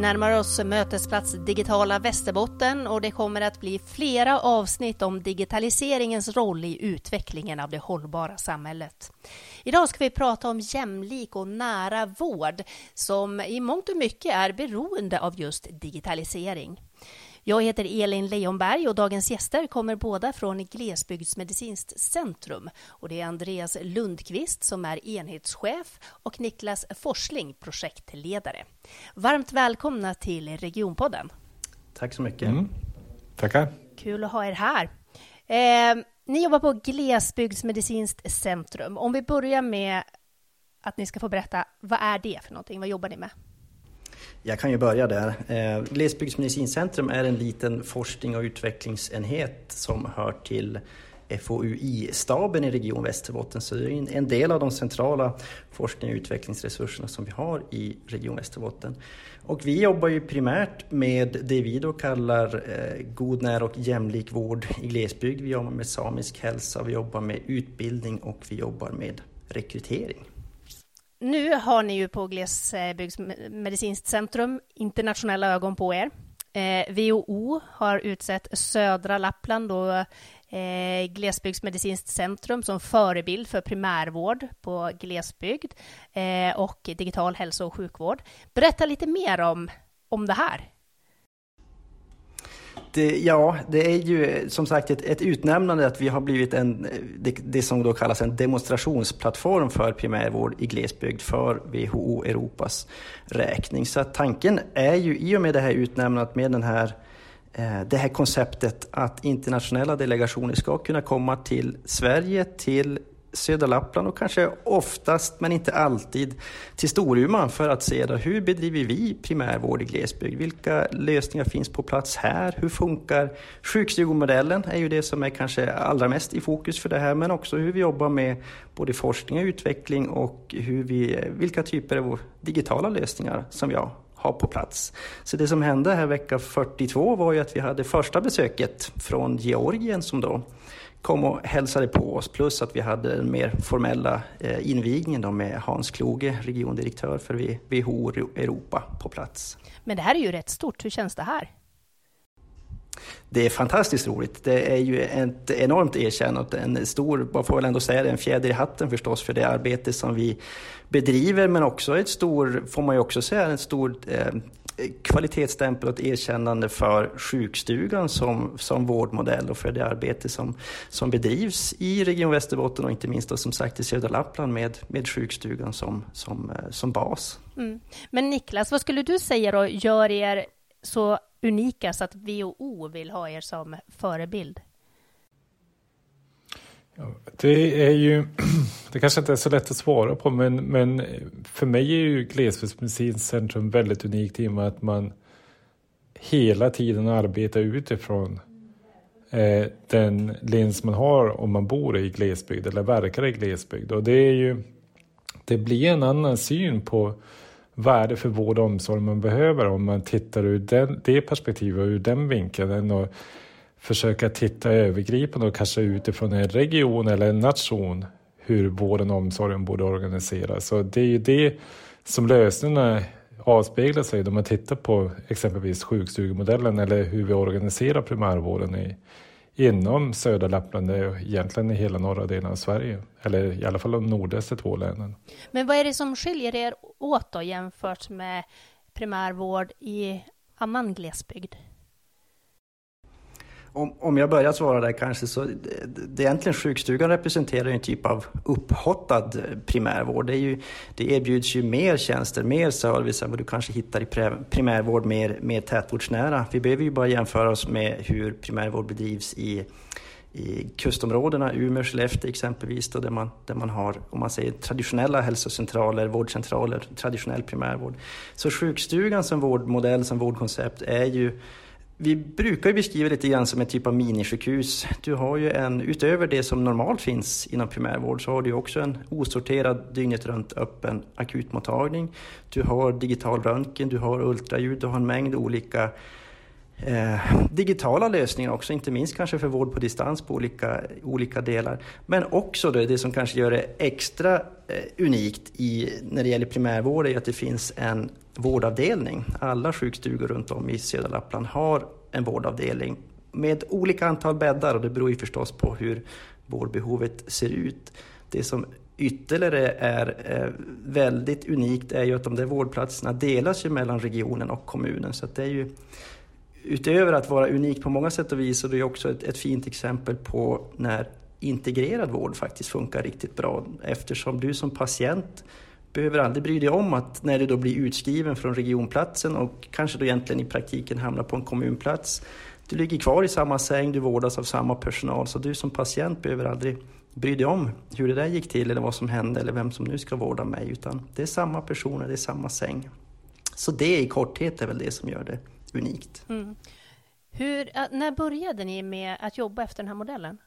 närmar oss Mötesplats Digitala Västerbotten och det kommer att bli flera avsnitt om digitaliseringens roll i utvecklingen av det hållbara samhället. Idag ska vi prata om jämlik och nära vård som i mångt och mycket är beroende av just digitalisering. Jag heter Elin Leonberg och dagens gäster kommer båda från Glesbygdsmedicinskt centrum. Och det är Andreas Lundqvist som är enhetschef och Niklas Forsling, projektledare. Varmt välkomna till Regionpodden. Tack så mycket. Mm. Tackar. Kul att ha er här. Eh, ni jobbar på Glesbygdsmedicinskt centrum. Om vi börjar med att ni ska få berätta, vad är det för någonting? Vad jobbar ni med? Jag kan ju börja där. Eh, Glesbygdsmedicincentrum är en liten forskning och utvecklingsenhet som hör till FoUI-staben i Region Västerbotten. Så det är en del av de centrala forskning och utvecklingsresurserna som vi har i Region Västerbotten. Och vi jobbar ju primärt med det vi då kallar eh, god, när och jämlik vård i glesbygd. Vi jobbar med samisk hälsa, vi jobbar med utbildning och vi jobbar med rekrytering. Nu har ni ju på Glesbygdsmedicinskt centrum internationella ögon på er. Eh, WHO har utsett södra Lappland och eh, Glesbygdsmedicinskt centrum som förebild för primärvård på glesbygd eh, och digital hälso och sjukvård. Berätta lite mer om, om det här. Det, eh, ja, det är ju eh, som sagt ett, ett utnämnande att vi har blivit en, eh, det, det, som då kallas en demonstrationsplattform för primärvård i glesbygd för WHO Europas räkning. Så tanken är ju i och med det här utnämnandet med den här eh, det här konceptet att internationella delegationer ska kunna komma till Sverige, till södra Lappland och kanske oftast, men inte alltid, till Storuman för att se då, hur bedriver vi primärvård i glesbygd? Vilka lösningar finns på plats här? Hur funkar sjukstugomodellen? är ju det som är kanske allra mest i fokus för det här, men också hur vi jobbar med både forskning och utveckling och hur vi, vilka typer av digitala lösningar som vi har på plats. Så det som hände här vecka 42 var ju att vi hade första besöket från Georgien som då kom och hälsade på oss. Plus att vi hade den mer formella eh, invigningen då med Hans Kloge, regiondirektör för WHO Europa på plats. Men det här är ju rätt stort. Hur känns det här? Det är fantastiskt roligt. Det är ju ett enormt erkännande, en stor, man får väl ändå säga det, en fjäder i hatten förstås för det arbete som vi bedriver, men också ett stor, får man ju också säga, en stor eh, kvalitetsstämpel och ett erkännande för sjukstugan som, som vårdmodell och för det arbete som, som bedrivs i Region Västerbotten och inte minst då, som sagt i södra Lappland med, med sjukstugan som, som, eh, som bas. Mm. Men Niklas, vad skulle du säga då gör er så unika så att WHO vill ha er som förebild? Det är ju, det kanske inte är så lätt att svara på, men, men för mig är ju Glesbygdsmedicinskt centrum väldigt unikt i och med att man hela tiden arbetar utifrån eh, den lins man har om man bor i glesbygd eller verkar i glesbygd. Och det är ju, det blir en annan syn på vad är det för vård och omsorg man behöver om man tittar ur den, det perspektivet och ur den vinkeln. Och försöka titta övergripande och kanske utifrån en region eller en nation hur vården och omsorgen borde organiseras. Så det är ju det som lösningarna avspeglar sig när man tittar på exempelvis sjukstugemodellen eller hur vi organiserar primärvården i, inom södra Lappland, och egentligen i hela norra delen av Sverige, eller i alla fall de nordligaste två länen. Men vad är det som skiljer er åt då jämfört med primärvård i annan glesbygd? Om, om jag börjar svara där kanske så, det, det egentligen sjukstugan representerar en typ av upphottad primärvård. Det, är ju, det erbjuds ju mer tjänster, mer service än vad du kanske hittar i primärvård mer, mer tätortsnära. Vi behöver ju bara jämföra oss med hur primärvård bedrivs i i kustområdena, Umeå, Skellefteå exempelvis, då, där, man, där man har om man säger, traditionella hälsocentraler, vårdcentraler, traditionell primärvård. Så sjukstugan som vårdmodell, som vårdkoncept är ju vi brukar beskriva det lite grann som en typ av minisjukhus. Du har ju en, utöver det som normalt finns inom primärvård, så har du också en osorterad dygnet runt öppen akutmottagning. Du har digital röntgen, du har ultraljud, du har en mängd olika eh, digitala lösningar också, inte minst kanske för vård på distans på olika, olika delar. Men också det, det som kanske gör det extra eh, unikt i, när det gäller primärvård är att det finns en vårdavdelning. Alla sjukstugor runt om i södra Lappland har en vårdavdelning med olika antal bäddar och det beror ju förstås på hur vårdbehovet ser ut. Det som ytterligare är eh, väldigt unikt är ju att de där vårdplatserna delas ju mellan regionen och kommunen. Så det är ju utöver att vara unikt på många sätt och vis så det är också ett, ett fint exempel på när integrerad vård faktiskt funkar riktigt bra eftersom du som patient behöver aldrig bry dig om att när du då blir utskriven från regionplatsen och kanske då egentligen i praktiken hamnar på en kommunplats. Du ligger kvar i samma säng, du vårdas av samma personal så du som patient behöver aldrig bry dig om hur det där gick till eller vad som hände eller vem som nu ska vårda mig utan det är samma personer, det är samma säng. Så det i korthet är väl det som gör det unikt. Mm. Hur, äh, när började ni med att jobba efter den här modellen?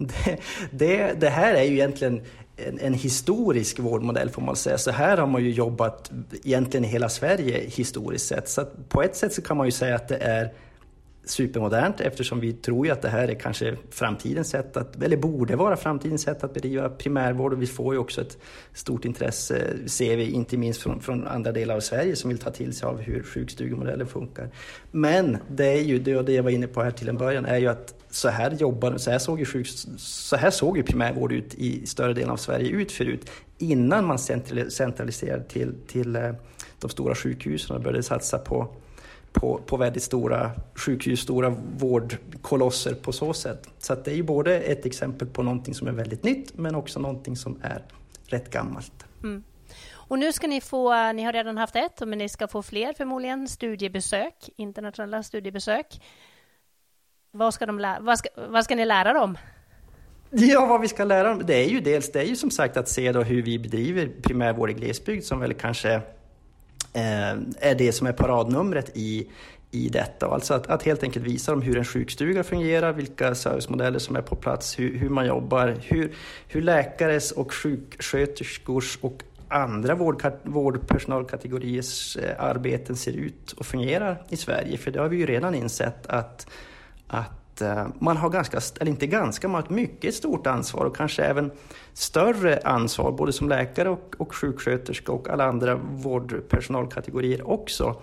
Det, det, det här är ju egentligen en, en, historisk vårdmodell får man säga. Så här har man ju jobbat egentligen i hela Sverige historiskt sett. Så på ett sätt så kan man ju säga att det är supermodernt eftersom vi tror ju att det här är kanske framtidens sätt att, eller borde vara framtidens sätt att bedriva primärvård och vi får ju också ett stort intresse, ser vi inte minst från, från andra delar av Sverige som vill ta till sig av hur sjukstugemodellen funkar. Men det är ju, det, det jag var inne på här till en början, är ju att så här jobbade, så här såg ju, sjuk, så här såg ju primärvård ut i större delen av Sverige ut förut, innan man centraliserade till, till eh, de stora sjukhusen och började satsa på på, på väldigt stora sjukhus, stora vårdkolosser på så sätt. Så det är ju både ett exempel på någonting som är väldigt nytt men också någonting som är rätt gammalt. Mm. Och nu ska ni få, ni har redan haft ett, men ni ska få fler förmodligen, studiebesök, internationella studiebesök. Vad ska, de lä- vad ska, vad ska ni lära dem? Ja, vad vi ska lära dem, det är ju dels, det är ju som sagt att se då hur vi bedriver primärvård i glesbygd som väl kanske Eh, är det som är paradnumret i, i detta. Alltså att, att, helt enkelt visa dem hur en sjukstuga fungerar, vilka servicemodeller som är på plats, hur, hur man jobbar, hur, hur läkares och sjuksköterskors och andra vård, vårdpersonalkategoriers eh, arbeten ser ut och fungerar i Sverige. För det har vi ju redan insett att, att Eh, man har ganska, eller inte ganska, man har ett mycket stort ansvar och kanske även större ansvar, både som läkare och, och sjuksköterska och alla andra vårdpersonalkategorier också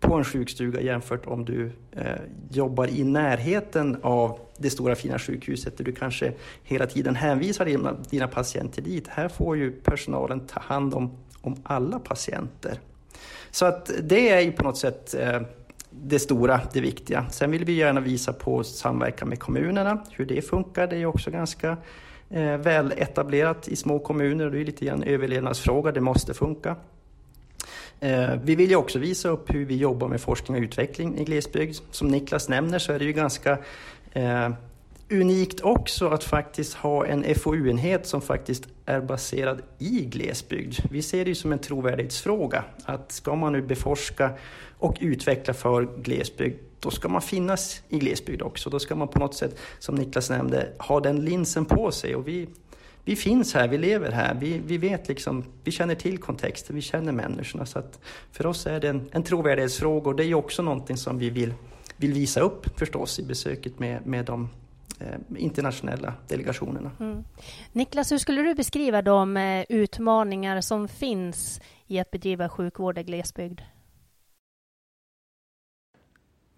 på en sjukstuga jämfört om du eh, jobbar i närheten av det stora fina sjukhuset där du kanske hela tiden hänvisar dina, dina patienter dit. Här får ju personalen ta hand om, om alla patienter. Så att det är ju på något sätt eh, det stora, det viktiga. Sen vill vi gärna visa på samverkan med kommunerna, hur det funkar. Det är också ganska eh, väl etablerat i små kommuner och det är lite grann en överlevnadsfråga, det måste funka. Eh, vi vill ju också visa upp hur vi jobbar med forskning och utveckling i glesbygd. Som Niklas nämner så är det ju ganska eh, unikt också att faktiskt ha en FoU-enhet som faktiskt är baserad i glesbygd. Vi ser det ju som en trovärdighetsfråga att ska man nu beforska och utveckla för glesbygd, då ska man finnas i glesbygd också. Då ska man på något sätt, som Niklas nämnde, ha den linsen på sig. Och vi, vi finns här, vi lever här, vi, vi vet liksom, vi känner till kontexten, vi känner människorna. Så att för oss är det en, en trovärdighetsfråga och det är ju också någonting som vi vill, vill visa upp förstås i besöket med, med de internationella delegationerna. Mm. Niklas, hur skulle du beskriva de eh, utmaningar som finns i att bedriva sjukvård i glesbygd?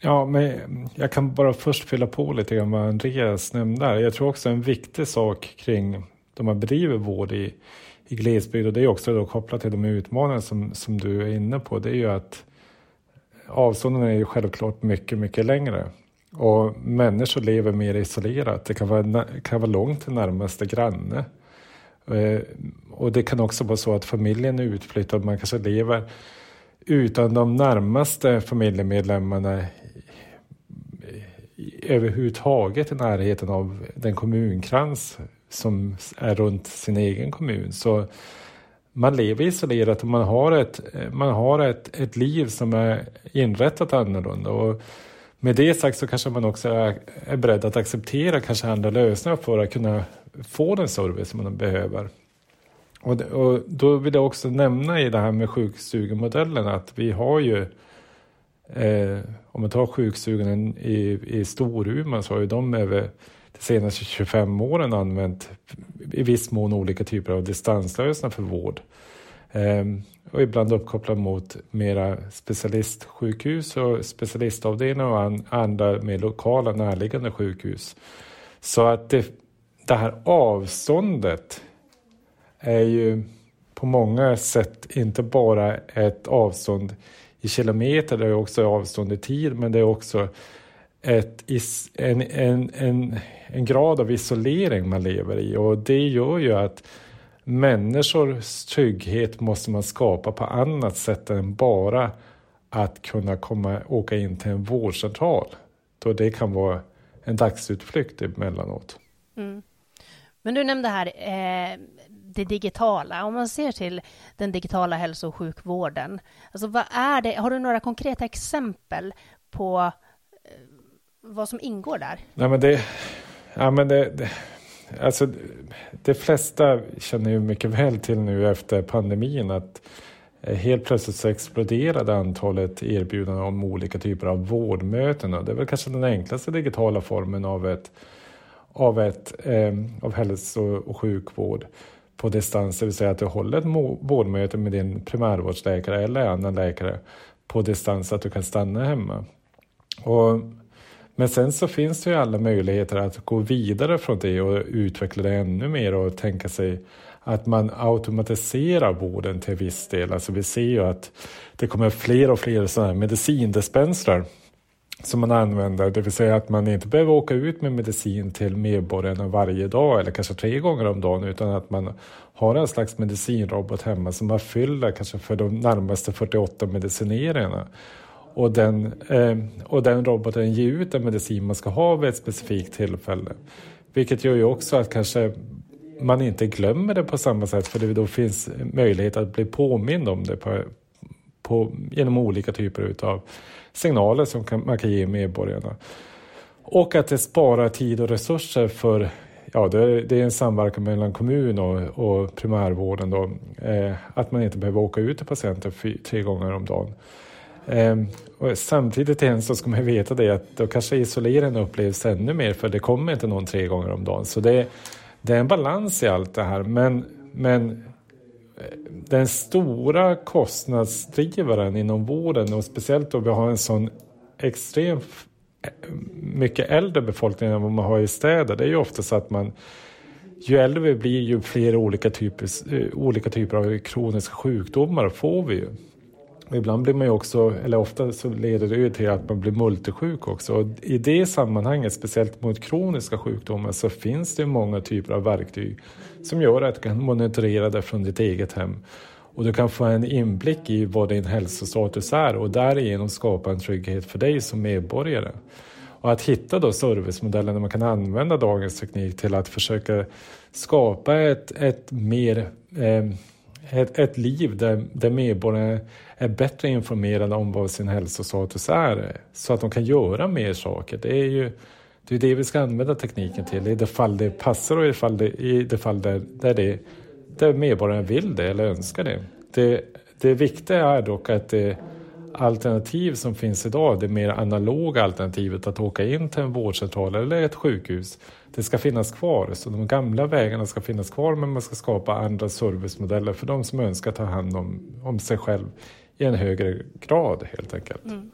Ja, men jag kan bara först fylla på lite grann vad Andreas nämnde. Jag tror också en viktig sak kring de man bedriver vård i, i glesbygd och det är också då kopplat till de utmaningar som, som du är inne på. Det är ju att avstånden är ju självklart mycket, mycket längre. Och människor lever mer isolerat. Det kan vara, kan vara långt till närmaste granne. Eh, och det kan också vara så att familjen är utflyttad. Man kanske lever utan de närmaste familjemedlemmarna överhuvudtaget i närheten av den kommunkrans som är runt sin egen kommun. Så man lever isolerat och man har ett, man har ett, ett liv som är inrättat annorlunda. Och med det sagt så kanske man också är, beredd att acceptera kanske andra lösningar för att kunna få den service man behöver. Och, och då vill jag också nämna i det här med sjukstugemodellen att vi har ju Eh, om man tar sjukstugan i, i Storuman så har ju de över de senaste 25 åren använt i viss mån olika typer av distanslösningar för vård. Eh, och ibland uppkopplad mot mera specialistsjukhus och specialistavdelningar och andra mer lokala närliggande sjukhus. Så att det, det här avståndet är ju på många sätt inte bara ett avstånd i kilometer, det är också avstånd i tid, men det är också ett, en, en, en, en grad av isolering man lever i och det gör ju att människors trygghet måste man skapa på annat sätt än bara att kunna komma, åka in till en vårdcentral. Då det kan vara en dagsutflykt emellanåt. Mm. Men du nämnde här eh, det digitala. Om man ser till den digitala hälso och sjukvården, alltså vad är det? Har du några konkreta exempel på eh, vad som ingår där? Nej, men det, ja, men det, det, alltså, de flesta känner ju mycket väl till nu efter pandemin att eh, Helt plötsligt så exploderade antalet erbjudanden om olika typer av vårdmöten. Det är väl kanske den enklaste digitala formen av ett av, ett, eh, av hälso och sjukvård på distans, det vill säga att du håller ett vårdmöte med din primärvårdsläkare eller annan läkare på distans, att du kan stanna hemma. Och, men sen så finns det ju alla möjligheter att gå vidare från det och utveckla det ännu mer och tänka sig att man automatiserar vården till viss del. Alltså vi ser ju att det kommer fler och fler sådana här medicindispensrar som man använder, det vill säga att man inte behöver åka ut med medicin till medborgarna varje dag eller kanske tre gånger om dagen utan att man har en slags medicinrobot hemma som man fyller kanske för de närmaste 48 medicineringarna. Och den, eh, och den roboten ger ut den medicin man ska ha vid ett specifikt tillfälle. Vilket gör ju också att kanske man inte glömmer det på samma sätt för det då finns möjlighet att bli påmind om det på, på, genom olika typer utav signaler som kan, man kan ge medborgarna. Och att det sparar tid och resurser för Ja, det är, det är en samverkan mellan kommun och, och primärvården. Då, eh, att man inte behöver åka ut till patienter tre gånger om dagen. Ehm, och samtidigt igen så ska man veta det att då kanske isoleringen upplevs ännu mer för det kommer inte någon tre gånger om dagen. Så det, det är en balans i allt det här. Men, men eh, den stora kostnadsdrivaren inom vården och speciellt då vi har en sån extremt eh, mycket äldre befolkning än vad man har i städer. Det är ju ofta så att man ju äldre vi blir ju fler olika typer, eh, olika typer av kroniska sjukdomar får vi ju. Ibland blir man ju också, eller ofta så leder det ju till att man blir multisjuk också. Och I det sammanhanget, speciellt mot kroniska sjukdomar, så finns det många typer av verktyg som gör att du kan monitorera det från ditt eget hem. Och du kan få en inblick i vad din hälsostatus är och därigenom skapa en trygghet för dig som medborgare. Och att hitta då servicemodeller där man kan använda dagens teknik till att försöka skapa ett, ett mer eh, ett, ett liv där, där medborgarna är bättre informerade om vad sin hälsostatus är så att de kan göra mer saker. Det är ju det, är det vi ska använda tekniken till i det fall det passar och i det fall, det, i det fall där, där, det, där medborgarna vill det eller önskar det. Det, det viktiga är dock att det alternativ som finns idag, det mer analoga alternativet att åka in till en vårdcentral eller ett sjukhus, det ska finnas kvar. Så de gamla vägarna ska finnas kvar men man ska skapa andra servicemodeller för de som önskar ta hand om, om sig själv i en högre grad helt enkelt. Mm.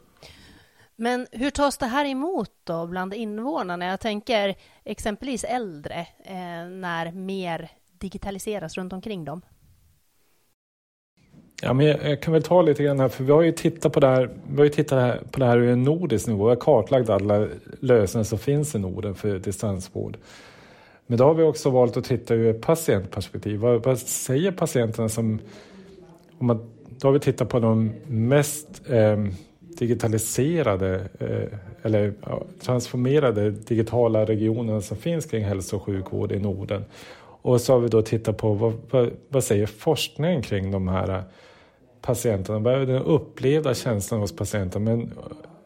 Men hur tas det här emot då bland invånarna? Jag tänker exempelvis äldre eh, när mer digitaliseras runt omkring dem. Ja, men jag kan väl ta lite grann här, för vi har ju tittat på det här, vi har ju tittat på det här ur en nordisk nivå. Vi har kartlagt alla lösningar som finns i Norden för distansvård. Men då har vi också valt att titta ur ett patientperspektiv. Vad, vad säger patienterna som... Om man, då har vi tittat på de mest eh, digitaliserade eh, eller ja, transformerade digitala regionerna som finns kring hälso och sjukvård i Norden. Och så har vi då tittat på vad, vad, vad säger forskningen kring de här eh, patienterna? Vad är den upplevda känslan hos patienten? Men,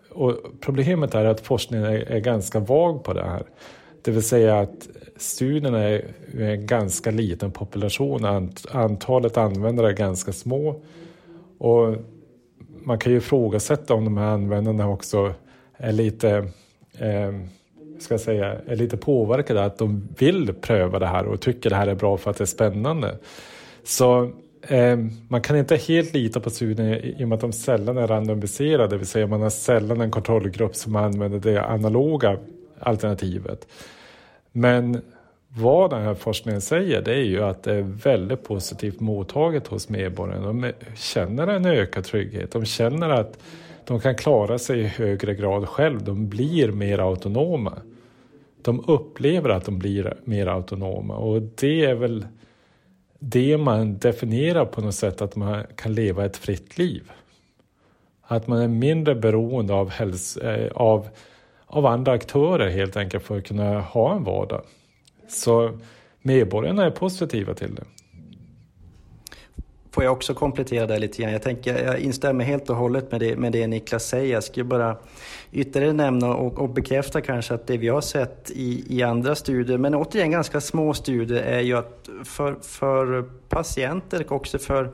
och problemet är att forskningen är, är, ganska vag på det här. Det vill säga att studierna är en ganska liten population, antalet användare är ganska små och man kan ju ifrågasätta om de här användarna också är lite eh, ska jag säga, är lite påverkade att de vill pröva det här och tycker det här är bra för att det är spännande. Så eh, man kan inte helt lita på studien i och med att de sällan är randomiserade, det vill säga man har sällan en kontrollgrupp som använder det analoga alternativet. Men vad den här forskningen säger det är ju att det är väldigt positivt mottaget hos medborgarna. De känner en ökad trygghet. De känner att de kan klara sig i högre grad själv. De blir mer autonoma. De upplever att de blir mer autonoma och det är väl det man definierar på något sätt att man kan leva ett fritt liv. Att man är mindre beroende av, hälso, eh, av, av andra aktörer helt enkelt för att kunna ha en vardag. Så medborgarna är positiva till det. Får jag också komplettera det lite grann? Jag, tänker, jag instämmer helt och hållet med det, med det Niklas säger. Jag skulle bara ytterligare nämna och, och bekräfta kanske att det vi har sett i, i andra studier, men återigen ganska små studier, är ju att för, för patienter och också för,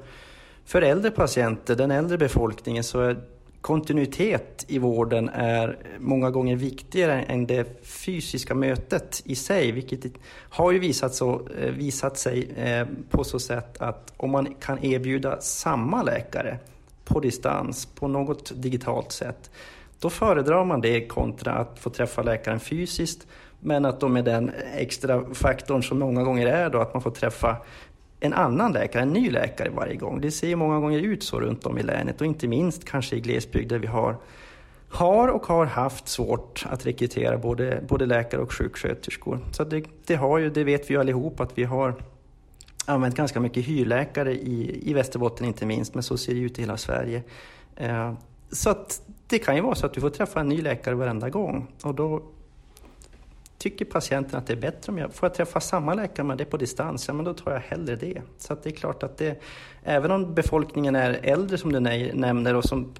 för äldre patienter, den äldre befolkningen, så är kontinuitet i vården är många gånger viktigare än det fysiska mötet i sig, vilket har ju visat, så, eh, visat sig eh, på så sätt att om man kan erbjuda samma läkare på distans, på något digitalt sätt, då föredrar man det kontra att få träffa läkaren fysiskt, men att då med den extra faktorn som många gånger är då att man får träffa en annan läkare, en ny läkare varje gång. Det ser många gånger ut så runt om i länet och inte minst kanske i glesbygd där vi har, har och har haft svårt att rekrytera både, både läkare och sjuksköterskor. Så det, det, har ju, det vet vi ju allihop att vi har använt ganska mycket hyrläkare i, i Västerbotten inte minst, men så ser det ut i hela Sverige. Eh, så att det kan ju vara så att du får träffa en ny läkare varenda gång och då Tycker patienten att det är bättre om jag får jag träffa samma läkare men det är på distans, ja men då tar jag hellre det. Så att det är klart att det, även om befolkningen är äldre som du nämner och som,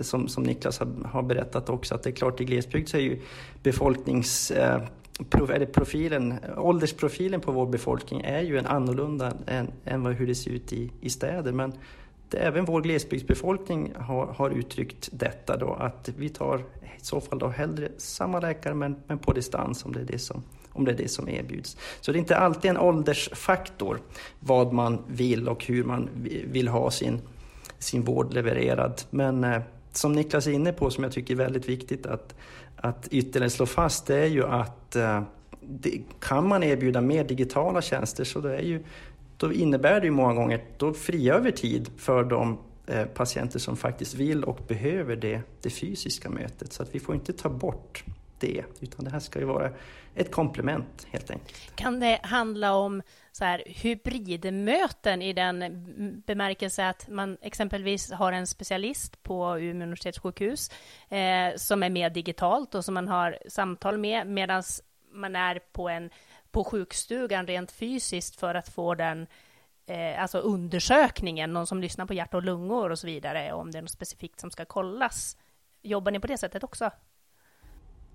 som, som Niklas har berättat också, att det är klart i glesbygd så är ju befolknings eh, profilen, åldersprofilen på vår befolkning är ju en annorlunda än, än hur det ser ut i, i städer. Men det, även vår glesbygdsbefolkning har, har uttryckt detta då, att vi tar i så fall då hellre samma läkare men, men på distans om det, är det som, om det är det som erbjuds. Så det är inte alltid en åldersfaktor vad man vill och hur man vill ha sin, sin vård levererad. Men eh, som Niklas är inne på, som jag tycker är väldigt viktigt att, att ytterligare slå fast, det är ju att eh, det, kan man erbjuda mer digitala tjänster så det är ju, då innebär det ju många gånger, då frigör vi tid för de Eh, patienter som faktiskt vill och behöver det, det fysiska mötet. Så att vi får inte ta bort det, utan det här ska ju vara ett komplement helt enkelt. Kan det handla om så här, hybridmöten i den bemärkelse att man exempelvis har en specialist på Umeå universitetssjukhus eh, som är med digitalt och som man har samtal med medan man är på, en, på sjukstugan rent fysiskt för att få den eh, alltså undersökningen, någon som lyssnar på hjärta och lungor och så vidare, om det är något specifikt som ska kollas. Jobbar ni på det sättet också?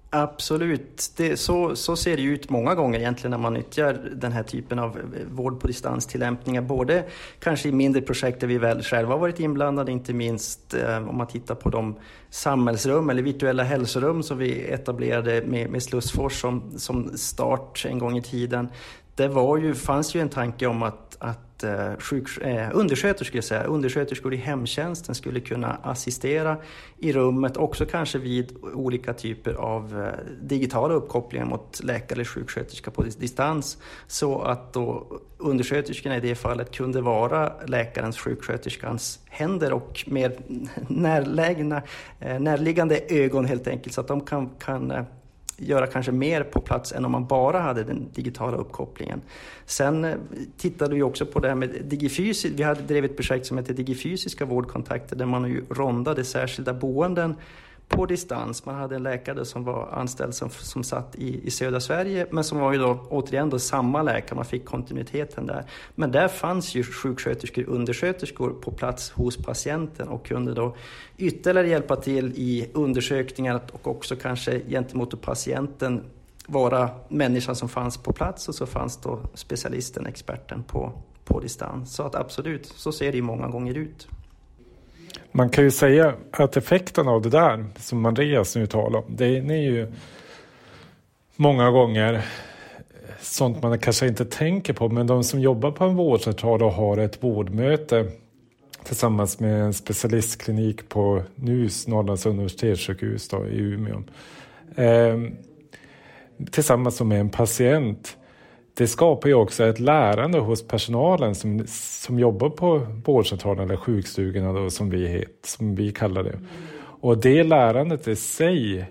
Absolut, det, så, så ser det ut många gånger egentligen när man nyttjar den här typen av eh, vård på distanstillämpningar, Både kanske i mindre projekt där vi väl själva har varit inblandade, inte minst eh, om man tittar på de samhällsrum eller virtuella hälsorum som vi etablerade med, med Slussfors som, som start en gång i tiden. Det var ju, fanns ju en tanke om att, att eh, sjuk, eh, undersköterskor, säga, undersköterskor i hemtjänsten skulle kunna assistera i rummet, också kanske vid olika typer av eh, digitala uppkopplingar mot läkare eller sjuksköterska på distans. Så att då undersköterskorna i det fallet kunde vara läkarens, sjuksköterskans händer och mer närlägna, eh, närliggande ögon helt enkelt, så att de kan, kan eh, göra kanske mer på plats än om man bara hade den digitala uppkopplingen. Sen eh, tittade vi också på det här med digifysisk. Vi hade drivit ett projekt som heter Digifysiska vårdkontakter där man ju rondade särskilda boenden på distans. Man hade en läkare som var anställd som, som satt i, i södra Sverige men som var ju då återigen då samma läkare, man fick kontinuiteten där. Men där fanns ju sjuksköterskor och undersköterskor på plats hos patienten och kunde då ytterligare hjälpa till i undersökningar och också kanske gentemot patienten vara människan som fanns på plats och så fanns då specialisten, experten på, på distans. Så att absolut, så ser det ju många gånger ut. Man kan ju säga att effekten av det där som Andreas nu talar om, det är ju många gånger sånt man kanske inte tänker på, men de som jobbar på en vårdcentral och har ett vårdmöte tillsammans med en specialistklinik på NUS, Norrlands universitetssjukhus då, i Umeå. Eh, tillsammans med en patient. Det skapar ju också ett lärande hos personalen som, som jobbar på vårdcentralen eller sjukstugorna då, som, vi, som vi kallar det. Och det lärandet i sig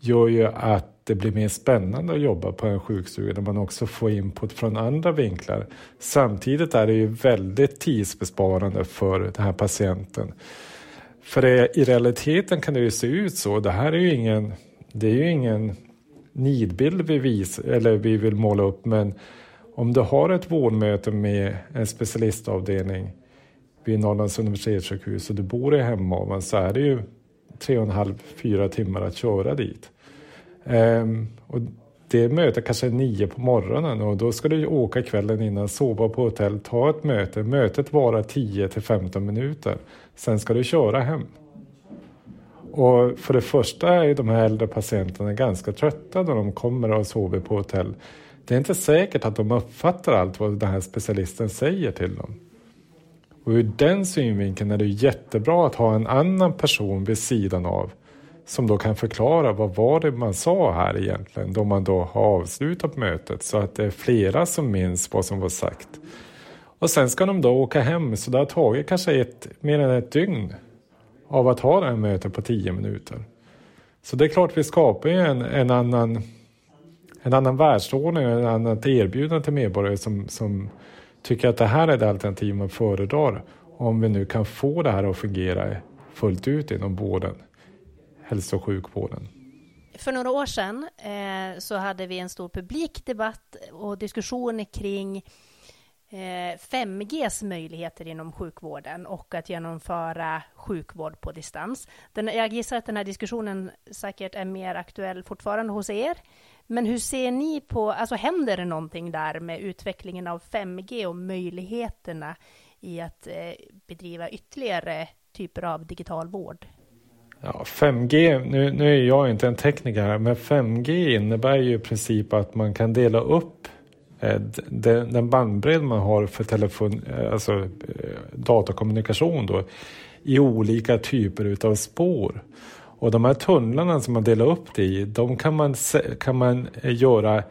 gör ju att det blir mer spännande att jobba på en sjukstuga där man också får input från andra vinklar. Samtidigt är det ju väldigt tidsbesparande för den här patienten. För det, i realiteten kan det ju se ut så. Det här är ju ingen, det är ju ingen nidbild vi, vis, eller vi vill måla upp men om du har ett vårdmöte med en specialistavdelning vid Norrlands universitetssjukhus och du bor i Hemavan så är det ju tre och en halv, fyra timmar att köra dit. Um, och det mötet kanske är nio på morgonen och då ska du åka kvällen innan, sova på hotell, ta ett möte. Mötet varar 10 till 15 minuter. Sen ska du köra hem. Och för det första är de här äldre patienterna ganska trötta när de kommer och sover på hotell. Det är inte säkert att de uppfattar allt vad den här specialisten säger till dem. Och ur den synvinkeln är det jättebra att ha en annan person vid sidan av som då kan förklara vad var det man sa här egentligen då man då har avslutat mötet så att det är flera som minns vad som var sagt. Och sen ska de då åka hem så det har tagit kanske ett, mer än ett dygn av att ha det här mötet på tio minuter. Så det är klart vi skapar ju en, en annan en annan världsordning och ett annat erbjudande till medborgare som, som tycker att det här är det alternativ man föredrar om vi nu kan få det här att fungera fullt ut inom vården hälso och sjukvården. För några år sedan eh, så hade vi en stor publikdebatt och diskussion kring Eh, 5Gs möjligheter inom sjukvården och att genomföra sjukvård på distans. Den, jag gissar att den här diskussionen säkert är mer aktuell fortfarande hos er. Men hur ser ni på, alltså händer det någonting där med utvecklingen av 5G och möjligheterna i att eh, bedriva ytterligare typer av digital vård? Ja, 5G, nu, nu är jag inte en tekniker här, men 5G innebär ju i princip att man kan dela upp Eh, den, bandbredd man har för telefon, eh, alltså eh, datakommunikation då, i olika typer utav spår. Och de här tunnlarna som man delar upp det i, de kan man, kan man göra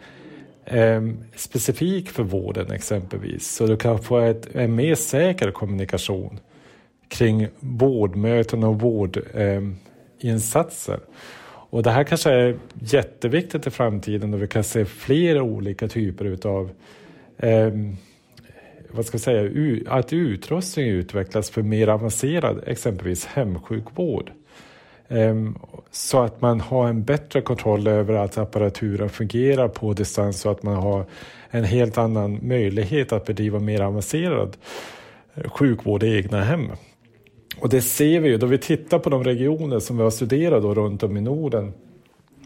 eh, specifik för vården exempelvis. Så du kan få ett, en mer säker kommunikation kring vårdmöten och vårdinsatser. Ehm, eh, och det här kanske är jätteviktigt i framtiden då vi kan se fler olika typer utav eh, vad ska jag säga, att utrustning utvecklas för mer avancerad exempelvis hemsjukvård. Ehm, så att man har en bättre kontroll över att apparaturen fungerar på distans så att man har en helt annan möjlighet att bedriva mer avancerad eh, sjukvård i egna hem. Och det ser vi ju då vi tittar på de regioner som vi har studerat då runt om i Norden.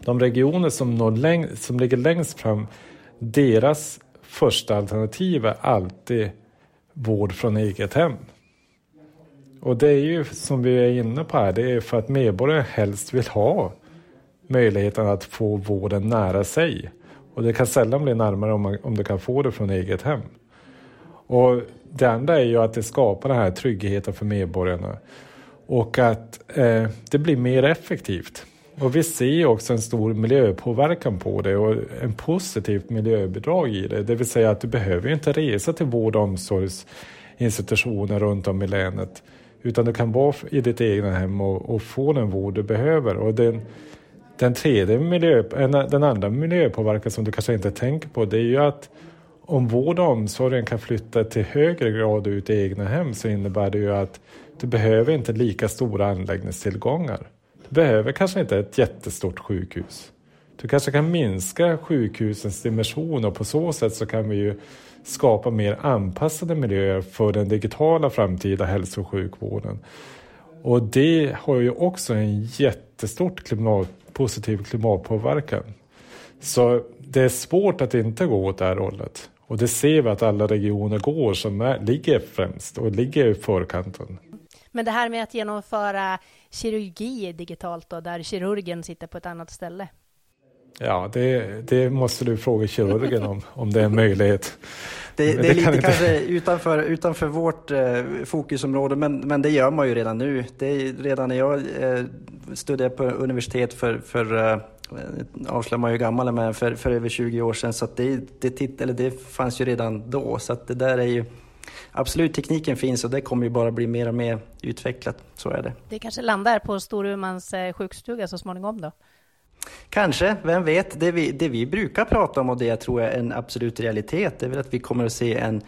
De regioner som, når läng som ligger längst fram, deras första alternativ är alltid vård från eget hem. Och det är ju som vi är inne på här, det är för att medborgaren helst vill ha möjligheten att få vården nära sig. Och det kan sällan bli närmare om, man, om du kan få det från eget hem. Och det andra är ju att det skapar den här tryggheten för medborgarna och att eh, det blir mer effektivt. Och vi ser också en stor miljöpåverkan på det och en positivt miljöbidrag i det. Det vill säga att du behöver inte resa till vård och omsorgsinstitutioner runt om i länet. Utan du kan vara i ditt egna hem och, och få den vård du behöver. Och den, den tredje miljö, den andra miljöpåverkan som du kanske inte tänker på det är ju att om vård och omsorgen kan flytta till högre grad ut i egna hem så innebär det ju att du behöver inte lika stora anläggningstillgångar. Du behöver kanske inte ett jättestort sjukhus. Du kanske kan minska sjukhusens dimension och på så sätt så kan vi ju skapa mer anpassade miljöer för den digitala framtida hälso och sjukvården. Och det har ju också en jättestort klimat, positiv klimatpåverkan. Så det är svårt att inte gå åt det här hållet. Och det ser vi att alla regioner går som är, ligger främst och ligger i förkanten. Men det här med att genomföra kirurgi digitalt då, där kirurgen sitter på ett annat ställe? Ja, det, det måste du fråga kirurgen om, om det är en möjlighet. Det, det, är lite inte... kanske utanför, utanför vårt eh, fokusområde, men, men det gör man ju redan nu. Det är redan när jag eh, studerade på universitet för, för eh, avslöjar man ju gammal men för, för över 20 år sedan, så det, det, eller det fanns ju redan då. Så det där är ju Absolut, tekniken finns och det kommer ju bara bli mer och mer utvecklat. Så är det. Det kanske landar på Storumans eh, sjukstuga så småningom då? Kanske, vem vet. Det vi, det vi brukar prata om och det jag tror är en absolut realitet, det är väl att vi kommer att se en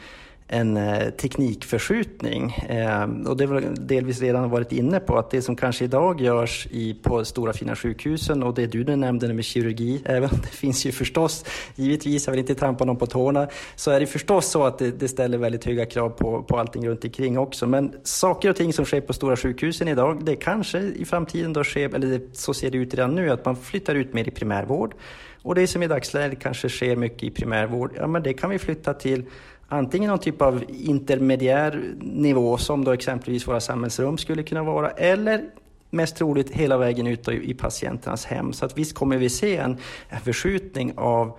en eh, teknikförskjutning. Eh, och det har delvis redan varit inne på att det som kanske idag görs i, på stora fina sjukhusen och det du nämnde med kirurgi, även det finns ju förstås, givetvis, jag vill inte trampa någon på tårna, så är det förstås så att det, det ställer väldigt höga krav på, på allting runt omkring också. Men saker och ting som sker på stora sjukhusen idag, det kanske i framtiden då sker, eller så ser det ut redan nu, att man flyttar ut mer i primärvård. Och det som i dagsläget kanske sker mycket i primärvård, ja men det kan vi flytta till antingen någon typ av intermediär nivå som då exempelvis våra samhällsrum skulle kunna vara eller mest troligt hela vägen ut i patienternas hem. Så att visst kommer vi se en förskjutning av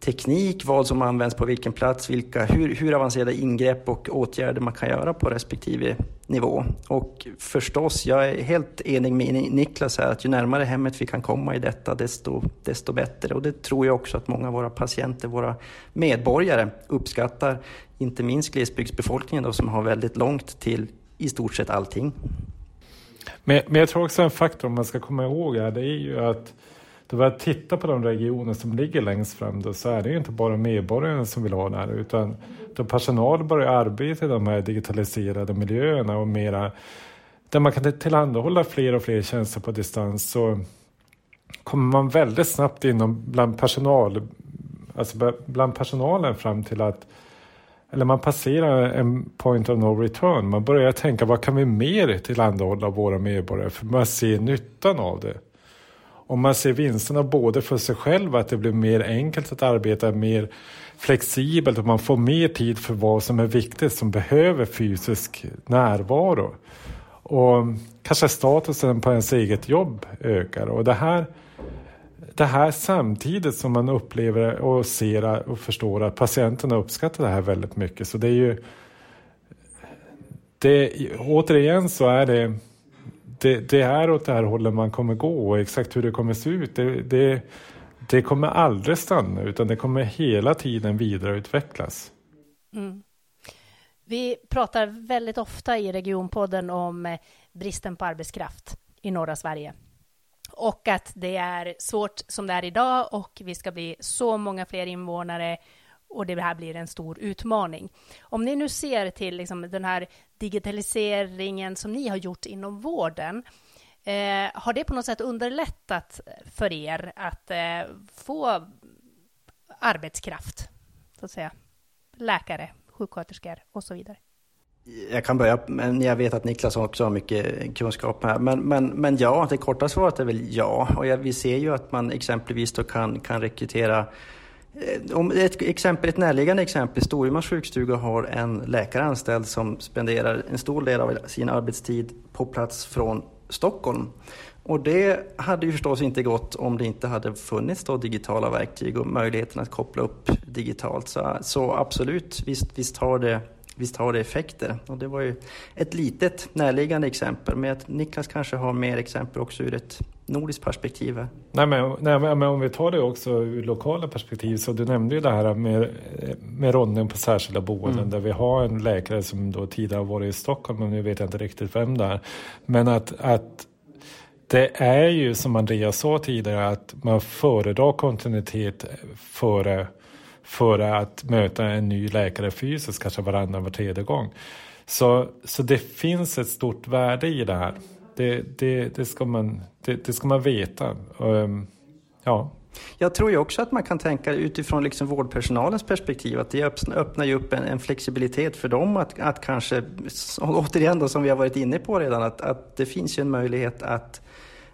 teknik, vad som används på vilken plats, vilka, hur, hur avancerade ingrepp och åtgärder man kan göra på respektive nivå. Och förstås, jag är helt enig med Niklas här att ju närmare hemmet vi kan komma i detta, desto, desto bättre. Och det tror jag också att många av våra patienter, våra medborgare uppskattar. Inte minst glesbygdsbefolkningen då, som har väldigt långt till i stort sett allting. Men, men jag tror också en faktor man ska komma ihåg här, det är ju att då vi tittar på de regioner som ligger längst fram då, så är det inte bara medborgarna som vill ha det här utan då personal börjar arbeta i de här digitaliserade miljöerna och mera där man kan tillhandahålla fler och fler tjänster på distans så kommer man väldigt snabbt inom bland personal, alltså bland personalen fram till att eller man passerar en point of no return. Man börjar tänka vad kan vi mer tillhandahålla våra medborgare för man ser nyttan av det. Om man ser vinsterna både för sig själv, att det blir mer enkelt att arbeta, mer flexibelt och man får mer tid för vad som är viktigt som behöver fysisk närvaro. Och kanske statusen på ens eget jobb ökar. Och det här, det här samtidigt som man upplever och ser och förstår att patienterna uppskattar det här väldigt mycket. Så det är ju det, återigen så är det det, det är åt det här hållet man kommer gå och exakt hur det kommer se ut det, det, det kommer aldrig stanna utan det kommer hela tiden vidareutvecklas. Mm. Vi pratar väldigt ofta i Regionpodden om eh, bristen på arbetskraft i norra Sverige och att det är svårt som det är idag och vi ska bli så många fler invånare och det här blir en stor utmaning. Om ni nu ser till liksom den här digitaliseringen som ni har gjort inom vården, eh, har det på något sätt underlättat för er att eh, få arbetskraft, så att säga? Läkare, sjuksköterskor och så vidare. Jag kan börja, men jag vet att Niklas också har mycket kunskap här. Men, men, men ja, det korta svaret är väl ja. Och jag, vi ser ju att man exempelvis då kan, kan rekrytera Eh, om ett, exempel, ett närliggande exempel, Storumans sjukstuga har en läkare anställd som spenderar en stor del av sin arbetstid på plats från Stockholm. Och det hade ju förstås inte gått om det inte hade funnits då digitala verktyg och möjligheten att koppla upp digitalt. Så, så absolut, visst, visst har det visst har det effekter. Och det var ju ett litet närliggande exempel, men att Niklas kanske har mer exempel också ur ett nordiskt perspektiv. Nej men, nej, men om vi tar det också ur lokala perspektiv, så du nämnde ju det här med, med ronden på särskilda boenden, mm. där vi har en läkare som då tidigare varit i Stockholm, men nu vet jag inte riktigt vem det är. Men att, att det är ju som Andreas sa tidigare att man föredrar kontinuitet före för att möta en ny läkare fysiskt, kanske varannan, var tredje gång. Så, så det finns ett stort värde i det här. Det, det, det, ska, man, det, det ska man veta. Um, ja. Jag tror ju också att man kan tänka utifrån liksom vårdpersonalens perspektiv att det öppnar ju upp en, en flexibilitet för dem att, att kanske, återigen då som vi har varit inne på redan, att, att det finns ju en möjlighet att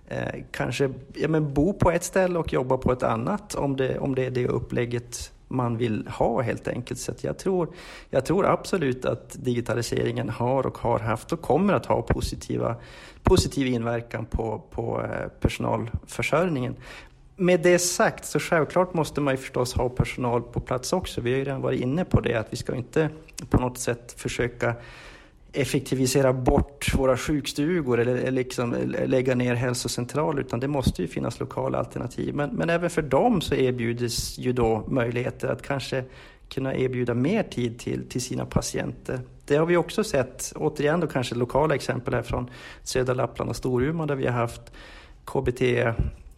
eh, kanske ja, men bo på ett ställe och jobba på ett annat om det, om det är det upplägget man vill ha helt enkelt. Så jag, tror, jag tror absolut att digitaliseringen har och har haft och kommer att ha positiva, positiv inverkan på, på eh, personalförsörjningen. Med det sagt så självklart måste man ju förstås ha personal på plats också. Vi har ju redan varit inne på det att vi ska inte på något sätt försöka effektivisera bort våra sjukstugor eller liksom lägga ner hälsocentraler utan det måste ju finnas lokala alternativ. Men, men även för dem så erbjuds ju då möjligheter att kanske kunna erbjuda mer tid till, till sina patienter. Det har vi också sett, återigen då kanske lokala exempel här från södra Lappland och Storuman där vi har haft KBT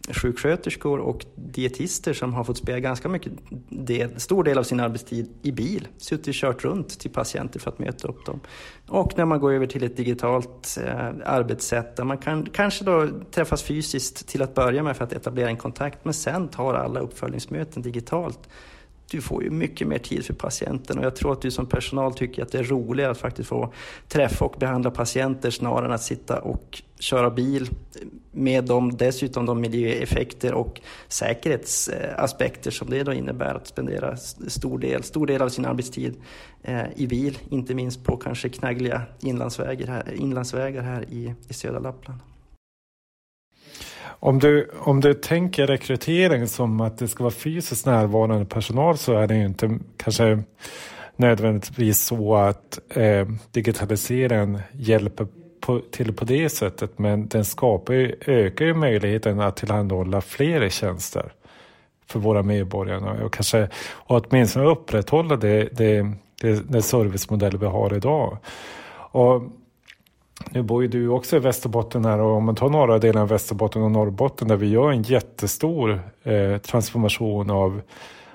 sjuksköterskor och dietister som har fått spela ganska mycket del, stor del av sin arbetstid i bil. Suttit och kört runt till patienter för att möta upp dem. Och när man går över till ett digitalt eh, arbetssätt där man kan kanske då träffas fysiskt till att börja med för att etablera en kontakt men sen tar alla uppföljningsmöten digitalt du får ju mycket mer tid för patienten och jag tror att du som personal tycker att det är roligare att faktiskt få träffa och behandla patienter snarare än att sitta och köra bil med de dessutom de miljöeffekter och säkerhetsaspekter som det då innebär att spendera stor del, stor del av sin arbetstid eh, i bil, inte minst på kanske knaggliga inlandsvägar här, inlandsvägar här i, i södra Lappland. Om du, om du tänker rekrytering som att det ska vara fysiskt närvarande personal så är det ju inte kanske nödvändigtvis så att eh, digitaliseringen hjälper på, till på det sättet men den skapar ju, ökar ju möjligheten att tillhandahålla fler tjänster för våra medborgare och kanske och åtminstone upprätthålla det, det, det, det servicemodell vi har idag. Och nu bor ju du också i Västerbotten här och om man tar norra delen av Västerbotten och Norrbotten där vi gör en jättestor eh, transformation av,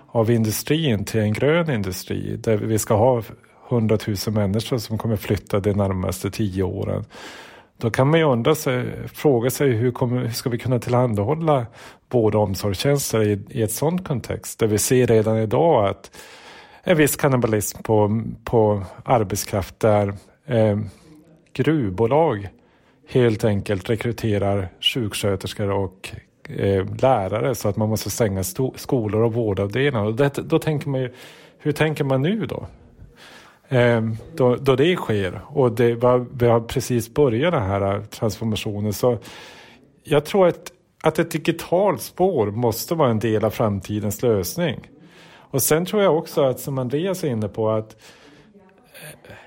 av industrin till en grön industri där vi ska ha 100 000 människor som kommer flytta de närmaste tio åren. Då kan man ju undra sig, fråga sig hur, kommer, hur ska vi kunna tillhandahålla vård och omsorgstjänster i, i ett sådant kontext där vi ser redan idag att en viss kannibalism på, på arbetskraft där eh, gruvbolag helt enkelt rekryterar sjuksköterskor och eh, lärare så att man måste stänga skolor och vårdavdelningar. Och det, då tänker man ju, hur tänker man nu då? Eh, då, då det sker och det, vi har precis börjat den här transformationen. Så jag tror att, att ett digitalt spår måste vara en del av framtidens lösning. Och sen tror jag också att som Andreas är inne på att eh,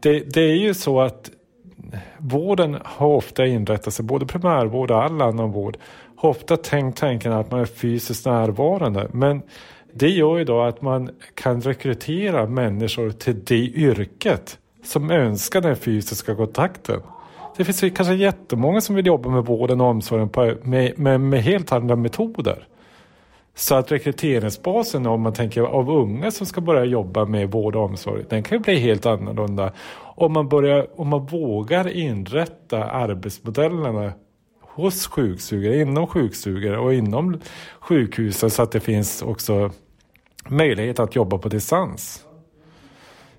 det, det är ju så att vården har ofta inrättat sig, både primärvård och all annan vård, har ofta tänkt tanken att man är fysiskt närvarande. Men det gör ju då att man kan rekrytera människor till det yrket som önskar den fysiska kontakten. Det finns kanske jättemånga som vill jobba med vården och omsorgen på, med, med, med helt andra metoder. Så att rekryteringsbasen om man tänker av unga som ska börja jobba med vård och omsorg, den kan ju bli helt annorlunda. Om man, börjar, om man vågar inrätta arbetsmodellerna hos sjuksugare, inom sjuksugare och inom sjukhusen så att det finns också möjlighet att jobba på distans.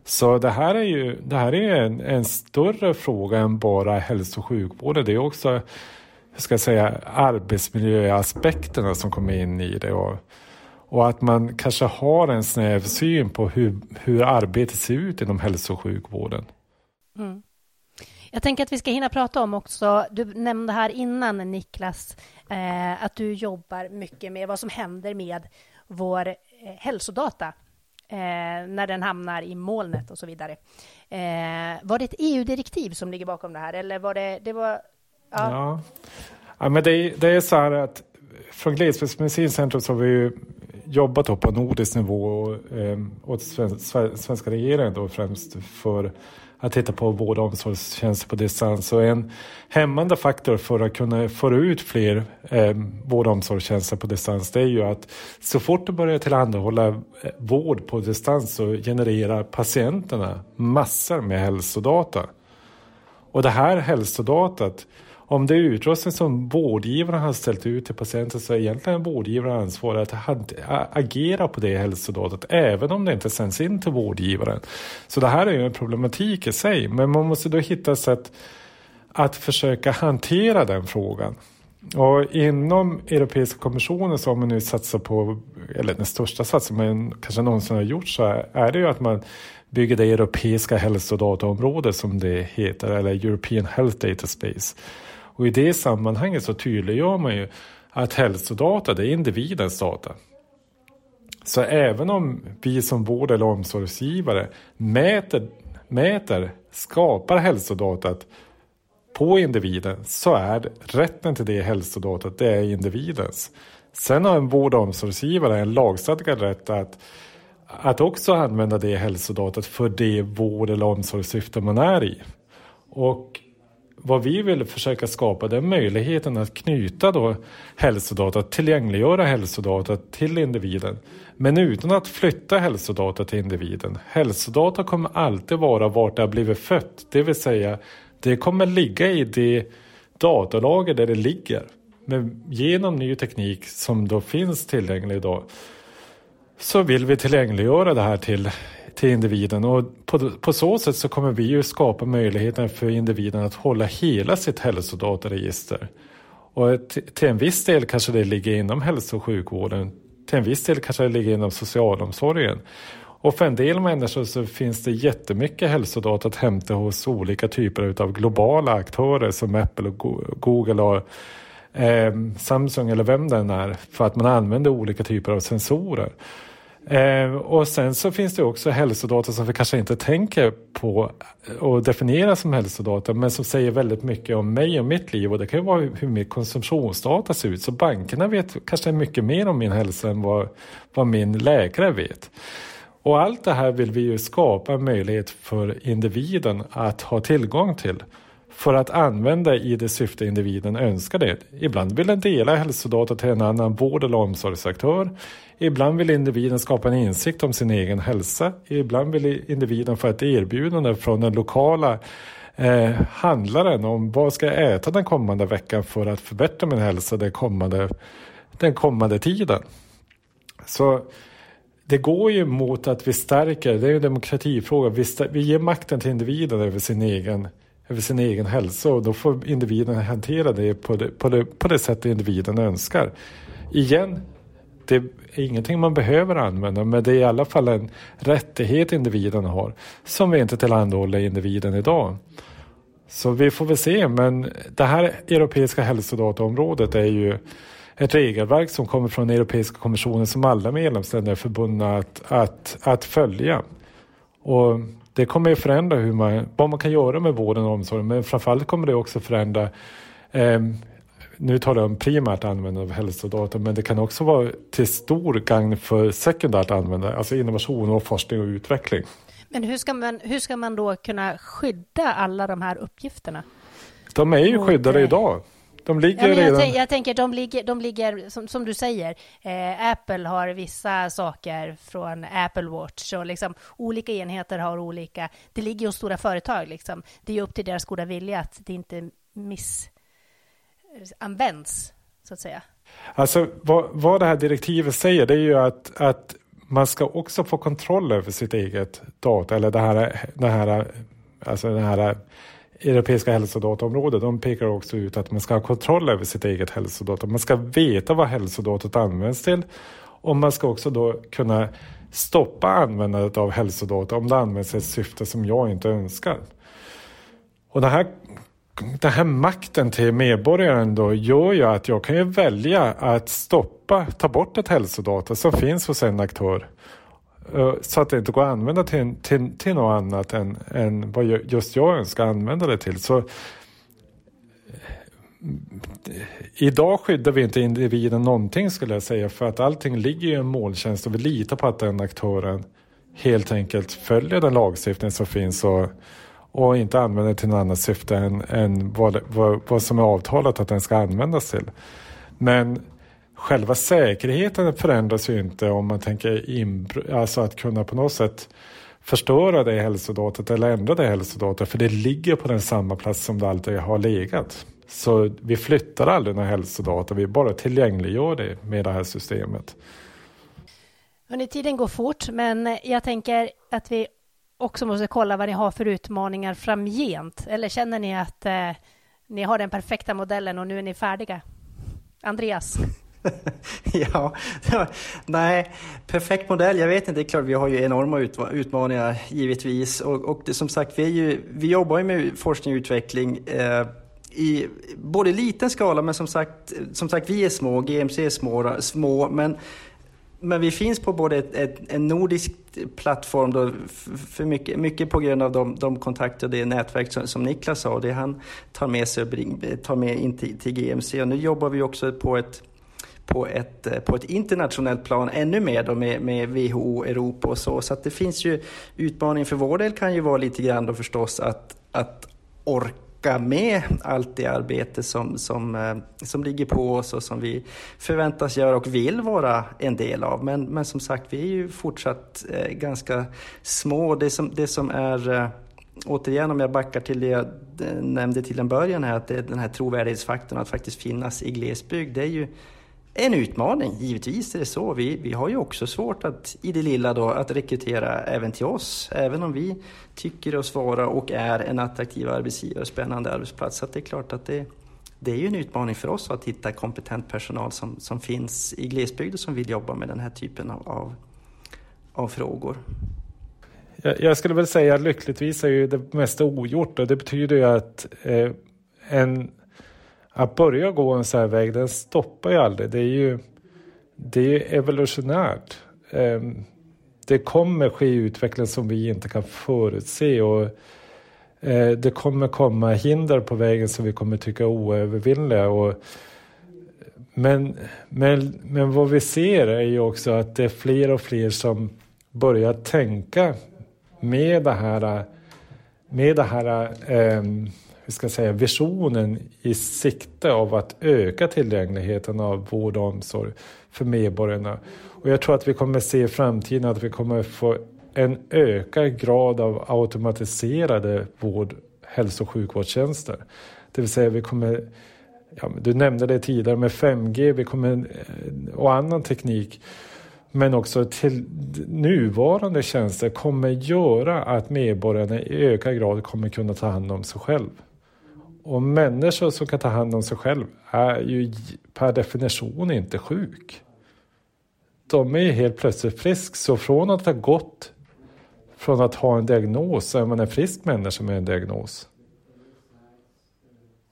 Så det här är ju det här är en, en större fråga än bara hälso och sjukvården. Det är också ska jag säga, arbetsmiljöaspekterna som kommer in i det. Och, och att man kanske har en snäv syn på hur, hur arbetet ser ut inom hälso och sjukvården. Mm. Jag tänker att vi ska hinna prata om också, du nämnde här innan Niklas, eh, att du jobbar mycket med vad som händer med vår eh, hälsodata eh, när den hamnar i molnet och så vidare. Eh, var det ett EU-direktiv som ligger bakom det här eller var det, det var Ja. ja. ja men det, det, är så här att från Glesbygdsmedicincentrum så har vi ju jobbat på nordisk nivå och, eh, åt svenska regeringen då främst för att titta på vård och omsorgstjänster på distans. Och en hämmande faktor för att kunna föra ut fler eh, vård och omsorgstjänster på distans det är ju att så fort du börjar tillhandahålla eh, vård på distans så genererar patienterna massor med hälsodata. Och det här hälsodatat om det är utrustning som vårdgivaren har ställt ut till patienten så är egentligen vårdgivaren ansvarig att agera på det hälsodatat även om det inte sänds in till vårdgivaren. Så det här är ju en problematik i sig men man måste då hitta sätt att försöka hantera den frågan. Och inom Europeiska kommissionen så har man nu satsat på, eller den största satsningen man kanske någonsin har gjort så är det ju att man bygger det europeiska hälsodataområdet som det heter, eller European Health Data Space. Och i det sammanhanget så tydliggör man ju att hälsodata det är individens data. Så även om vi som vård eller omsorgsgivare mäter, mäter skapar hälsodatat på individen så är rätten till det hälsodatat det är individens. Sen har en vård och omsorgsgivare en lagstadgad rätt att, att också använda det hälsodatat för det vård eller omsorgssyfte man är i. Och vad vi vill försöka skapa det är möjligheten att knyta då hälsodata, tillgängliggöra hälsodata till individen. Men utan att flytta hälsodata till individen. Hälsodata kommer alltid vara vart det har blivit fött, det vill säga det kommer ligga i det datalager där det ligger. Men genom ny teknik som då finns tillgänglig idag så vill vi tillgängliggöra det här till, till individen och på, på så sätt så kommer vi ju skapa möjligheten för individen att hålla hela sitt hälsodataregister. Och till, till en viss del kanske det ligger inom hälso och sjukvården. Till en viss del kanske det ligger inom socialomsorgen. Och för en del människor så finns det jättemycket hälsodata att hämta hos olika typer av globala aktörer som Apple och Google och eh, Samsung eller vem den är för att man använder olika typer av sensorer. Eh, och sen så finns det också hälsodata som vi kanske inte tänker på eh, och definierar som hälsodata men som säger väldigt mycket om mig och mitt liv och det kan ju vara hur min konsumtionsdata ser ut. Så bankerna vet kanske mycket mer om min hälsa än vad, vad min läkare vet. Och allt det här vill vi ju skapa en möjlighet för individen att ha tillgång till för att använda i det syfte individen önskar det. Ibland vill den dela hälsodata till en annan vård eller omsorgsaktör. Ibland vill individen skapa en insikt om sin egen hälsa. Ibland vill individen få ett erbjudande från den lokala eh, handlaren om vad ska jag äta den kommande veckan för att förbättra min hälsa den kommande, den kommande tiden. Så det går ju mot att vi stärker, det är en demokratifråga, vi, vi ger makten till individen över sin egen över sin egen hälsa och då får individen hantera det på det, på det, på det sätt individen önskar. Igen, det är ingenting man behöver använda men det är i alla fall en rättighet individen har som vi inte tillhandahåller individen idag. Så vi får väl se men det här europeiska hälsodataområdet är ju ett regelverk som kommer från Europeiska kommissionen som alla medlemsländer är förbundna att, att, att följa. Och det kommer att förändra hur man, vad man kan göra med vården och omsorgen men framförallt kommer det också förändra eh, nu talar jag om primärt användande av hälsodata men det kan också vara till stor gagn för sekundärt användande, alltså innovation och forskning och utveckling. Men hur ska man, hur ska man då kunna skydda alla de här uppgifterna? De är ju skyddade idag. De ligger ja, redan... Jag, tänk, jag, tänker, de ligger, de ligger som, som du säger, eh, Apple har vissa saker från Apple Watch och liksom olika enheter har olika, det ligger hos stora företag liksom. Det är upp till deras goda vilja att det inte missanvänds, så att säga. Alltså vad, vad det här direktivet säger det är ju att, att man ska också få kontroll över sitt eget data eller det här, det här, alltså det här Europeiska hälsodataområdet, de pekar också ut att man ska ha kontroll över sitt eget hälsodata. Man ska veta vad hälsodatat används till och man ska också då kunna stoppa användandet av hälsodata om det används i ett syfte som jag inte önskar. Och det här, den här makten till medborgaren då gör ju att jag kan ju välja att stoppa, ta bort ett hälsodata som finns hos en aktör Eh, så att det inte går att använda till, till, till något annat än, än vad just jag önskar använda det till. Så, eh, Idag skyddar vi inte individen någonting skulle jag säga för att allting ligger i en måltjänst och vi litar på att den aktören helt enkelt följer den lagstiftning som finns och, och inte använder till något annat syfte än, än vad, vad, vad som är avtalat att den ska användas till. Men själva säkerheten förändras ju inte om man tänker in, alltså att kunna på något sätt förstöra det hälsodatat eller ändra det hälsodatat för det ligger på den samma plats som det alltid har legat. Så vi flyttar aldrig några hälsodata, vi bara tillgängliggör det med det här systemet. Hörrni, tiden går fort, men jag tänker att vi också måste kolla vad ni har för utmaningar framgent. Eller känner ni att eh, ni har den perfekta modellen och nu är ni färdiga? Andreas? ja, nej, perfekt modell. Jag vet inte, det är klart vi har ju enorma utmaningar givetvis. Och, och det, som sagt, vi, är ju, vi jobbar ju med forskning och utveckling eh, i både liten skala, men som sagt, som sagt vi är små, GMC är små, små men men vi finns på både ett, ett, en nordisk plattform, då, för mycket, mycket på grund av de, de kontakter och det nätverk som, som Niklas har, det han tar med sig och bring, tar med in till, till GMC. Och nu jobbar vi också på ett på ett, eh, på ett internationellt plan ännu mer då med, med WHO, Europa och så. Så att det finns ju utmaningen för vår del kan ju vara lite grann då förstås att, att orka med allt det arbete som, som, eh, som ligger på oss och som vi förväntas göra och vill vara en del av. Men, men som sagt, vi är ju fortsatt eh, ganska små. Det som, det som är återigen om jag backar till det jag nämnde till en början här, att det är den här trovärdighetsfaktorn att faktiskt finnas i glesbygd, det är ju en utmaning. Givetvis är det så. Vi, vi har ju också svårt att i det lilla då, att rekrytera även till oss. Även om vi tycker oss vara och är en attraktiv arbetsgivare och spännande arbetsplats. Så det är klart att det, det är ju en utmaning för oss att hitta kompetent personal som, som finns i glesbygd och som vill jobba med den här typen av, av, av frågor. Jag skulle väl säga att lyckligtvis är ju det mesta ogjort och det betyder ju att eh, en att börja gå en sån här väg, den stoppar ju aldrig. Det är ju det är evolutionärt. Ehm, det kommer ske utveckling som vi inte kan förutse och eh, det kommer komma hinder på vägen som vi kommer tycka är oövervinnliga. Och, men, men, men vad vi ser är ju också att det är fler och fler som börjar tänka med det här, med det här eh, hur ska säga, visionen i sikte av att öka tillgängligheten av vård och omsorg för medborgarna. Och jag tror att vi kommer se i framtiden att vi kommer få en ökad grad av automatiserade vård, hälso och sjukvårdstjänster. Det vill säga vi kommer, ja, du nämnde det tidigare med 5G vi kommer, eh, och annan teknik men också till nuvarande tjänster kommer göra att medborgarna i ökad grad kommer kunna ta hand om sig själv. Och människor som kan ta hand om sig själv är ju per definition inte sjuk. De är ju helt plötsligt frisk. Så från att ha gått från att ha en diagnos så är man en frisk människa med en diagnos.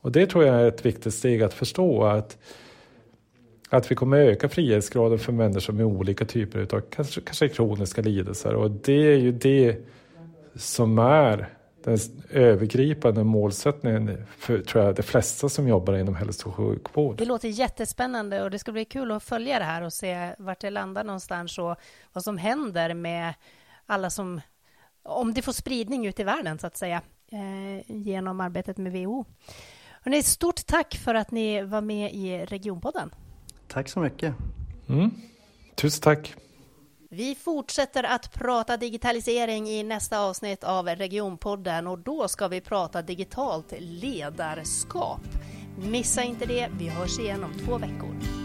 Och det tror jag är ett viktigt steg att förstå. Att, att vi kommer öka frihetsgraden för människor med olika typer av kanske, kanske kroniska lidelser. Och det är ju det som är den övergripande målsättningen för tror jag, de flesta som jobbar inom hälso och sjukvård. Det låter jättespännande och det ska bli kul att följa det här och se vart det landar någonstans och vad som händer med alla som, om det får spridning ut i världen så att säga, eh, genom arbetet med WHO. Hörrni, stort tack för att ni var med i Regionpodden. Tack så mycket. Mm. Tusen tack. Vi fortsätter att prata digitalisering i nästa avsnitt av Regionpodden och då ska vi prata digitalt ledarskap. Missa inte det, vi hörs igen om två veckor.